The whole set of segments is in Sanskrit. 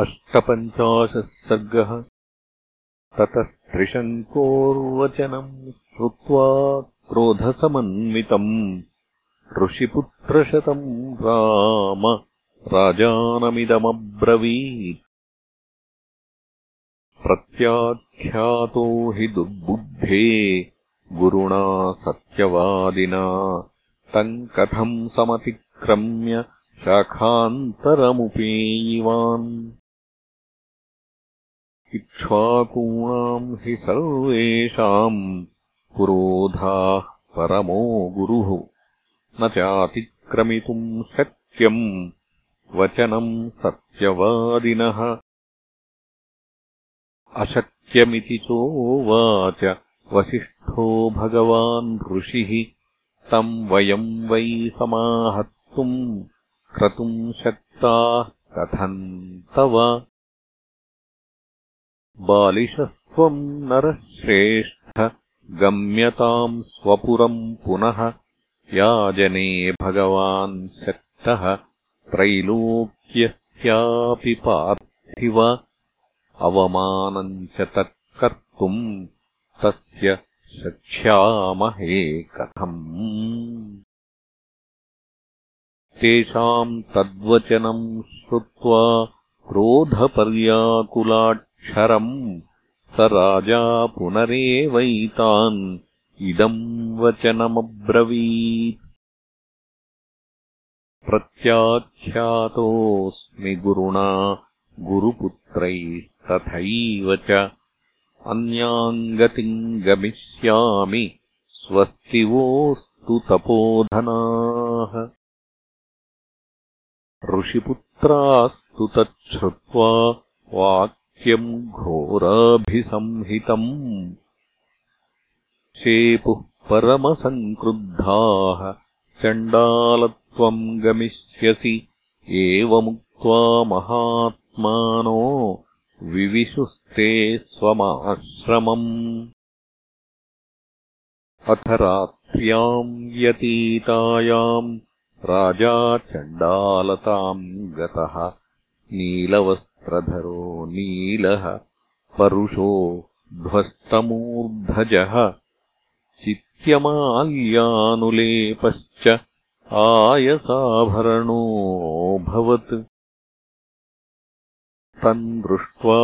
अष्टपञ्चाशः सर्गः ततस्त्रिशङ्कोर्वचनम् श्रुत्वा क्रोधसमन्वितम् ऋषिपुत्रशतम् राम राजानमिदमब्रवीत्। प्रत्याख्यातो हि दुर्बुद्धे गुरुणा सत्यवादिना तम् कथम् समतिक्रम्य शाखान्तरमुपेयिवान् इक्ष्वाकूणाम् हि सर्वेषाम् पुरोधाः परमो गुरुः। न चातिक्रमितुम् शक्यम् वचनम् सत्यवादिनः। अशक्यमिति चोवाच वसिष्ठो भगवान् ऋषिः तम् वयम् वै समाहर्तुम् क्रतुम् शक्ताः कथम् तव बालिशस्त्वम् नरः श्रेष्ठ गम्यताम् स्वपुरम् पुनः याजने भगवान् शक्तः त्रैलोक्यस्यापि पार्थिव अवमानम् च तत्कर्तुम् तस्य शक्ष्यामहे कथम्। तेषाम् तद्वचनम् श्रुत्वा क्रोधपर्याकुलाट् क्षरम् स राजा पुनरेवैतान्। इदम् वचनमब्रवीत्। प्रत्याख्यातोऽस्मि गुरुणा गुरुपुत्रैस्तथैव च। अन्याङ्गतिम् गमिष्यामि स्वस्तिवोऽस्तु तपोधनाः। ऋषिपुत्रास्तु तच्छ्रुत्वा वाक् घोराभिसंहितम्। शेपुः परमसङ्क्रुद्धाः चण्डालत्वम् गमिष्यसि एवमुक्त्वा महात्मानो विविशुस्ते स्वमाश्रमम्। अथ रात्र्याम् व्यतीतायाम् राजा चण्डालताम् गतः नीलवस् प्रधरो नीलः परुषो ध्वस्तमूर्धजः चित्यमाल्यानुलेपश्च आयसाभरणोऽभवत् तम् दृष्ट्वा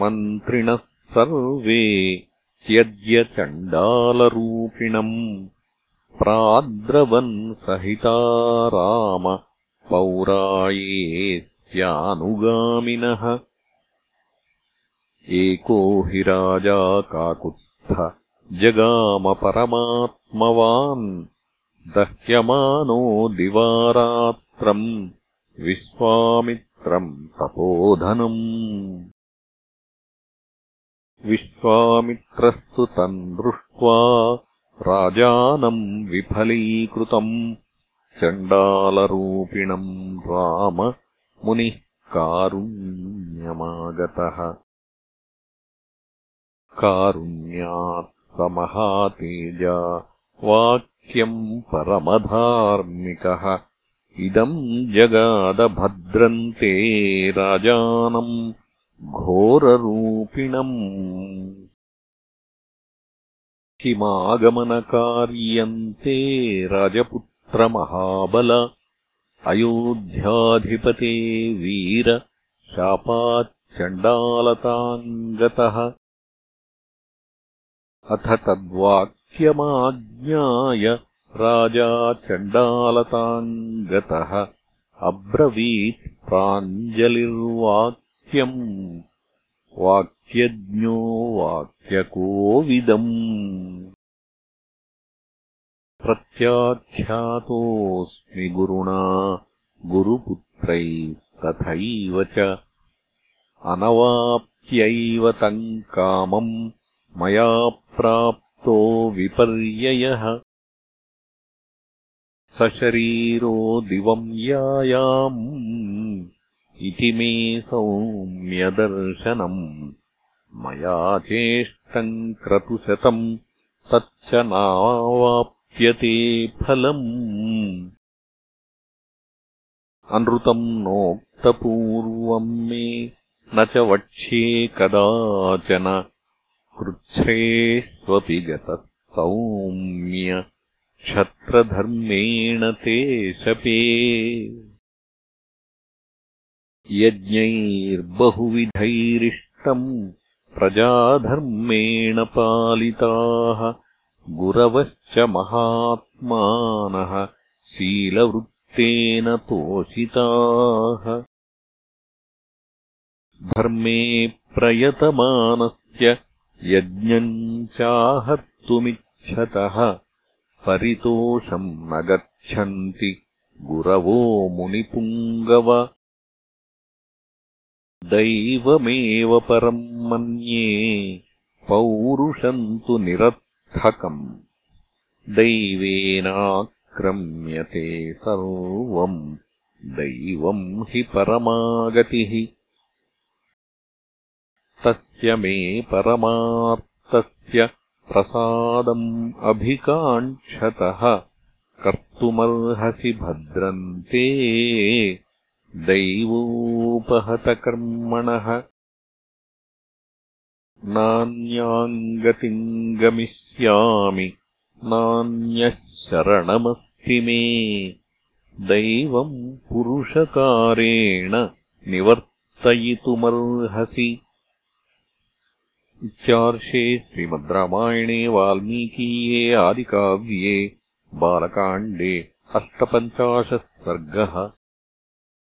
मन्त्रिणः सर्वे त्यज्य चण्डालरूपिणम् प्राद्रवन् सहिता राम पौराये नुगामिनः एको हि राजा काकुत्थ जगामपरमात्मवान् दह्यमानो दिवारात्रम् विश्वामित्रम् तपोधनम्। विश्वामित्रस्तु तम् दृष्ट्वा राजानम् विफलीकृतम् चण्डालरूपिणम् राम मुनिः कारुण्यमागतः कारुण्यात् समहातेजा वाक्यम् परमधार्मिकः। इदम् जगादभद्रन्ते राजानम् घोररूपिणम्। किमागमनकार्यन्ते राजपुत्रमहाबल अयोध्याधिपते वीर शापाच्चण्डालताम् गतः। अथ तद्वाक्यमाज्ञाय राजा चण्डालताम् गतः। अब्रवीत् प्राञ्जलिर्वाक्यम्। वाक्यज्ञो वाक्यकोविदम् प्रत्याख्यातोऽस्मि गुरुणा गुरुपुत्रैस्तथैव च। अनवाप्यैव तम् कामम् मया प्राप्तो विपर्ययः। सशरीरो दिवम् यायाम् इति मे सौम्यदर्शनम्। मया चेष्टम् क्रतुशतम् तच्च नावाप् प्यते फलम् अनृतम् नोक्तपूर्वम् मे न च वक्ष्ये कदाचन कृच्छ्रेष्वपि गतः सौम्य क्षत्रधर्मेण ते शपे। यज्ञैर्बहुविधैरिष्टम् प्रजाधर्मेण पालिताः गुरवश्च महात्मानः शीलवृत्तेन तोषिताः। धर्मे प्रयतमानस्य यज्ञम् चाहर्तुमिच्छतः परितोषम् न गच्छन्ति गुरवो मुनिपुङ्गव। दैवमेव परम् मन्ये पौरुषम् तु निरर्थकम् दैवेनाक्रम्यते सर्वम्। दैवम् हि परमागतिः। तस्य मे परमार्तस्य प्रसादम् अभिकाङ्क्षतः। कर्तुमर्हसि भद्रन्ते। दैवोपहतकर्मणः नान्याम् गतिम् गमिष्यामि नान्यः शरणमस्ति मे। दैवम् पुरुषकारेण निवर्तयितुमर्हसि। इत्यार्षे श्रीमद्रामायणे वाल्मीकीये आदिकाव्ये बालकाण्डे अष्टपञ्चाशः सर्गः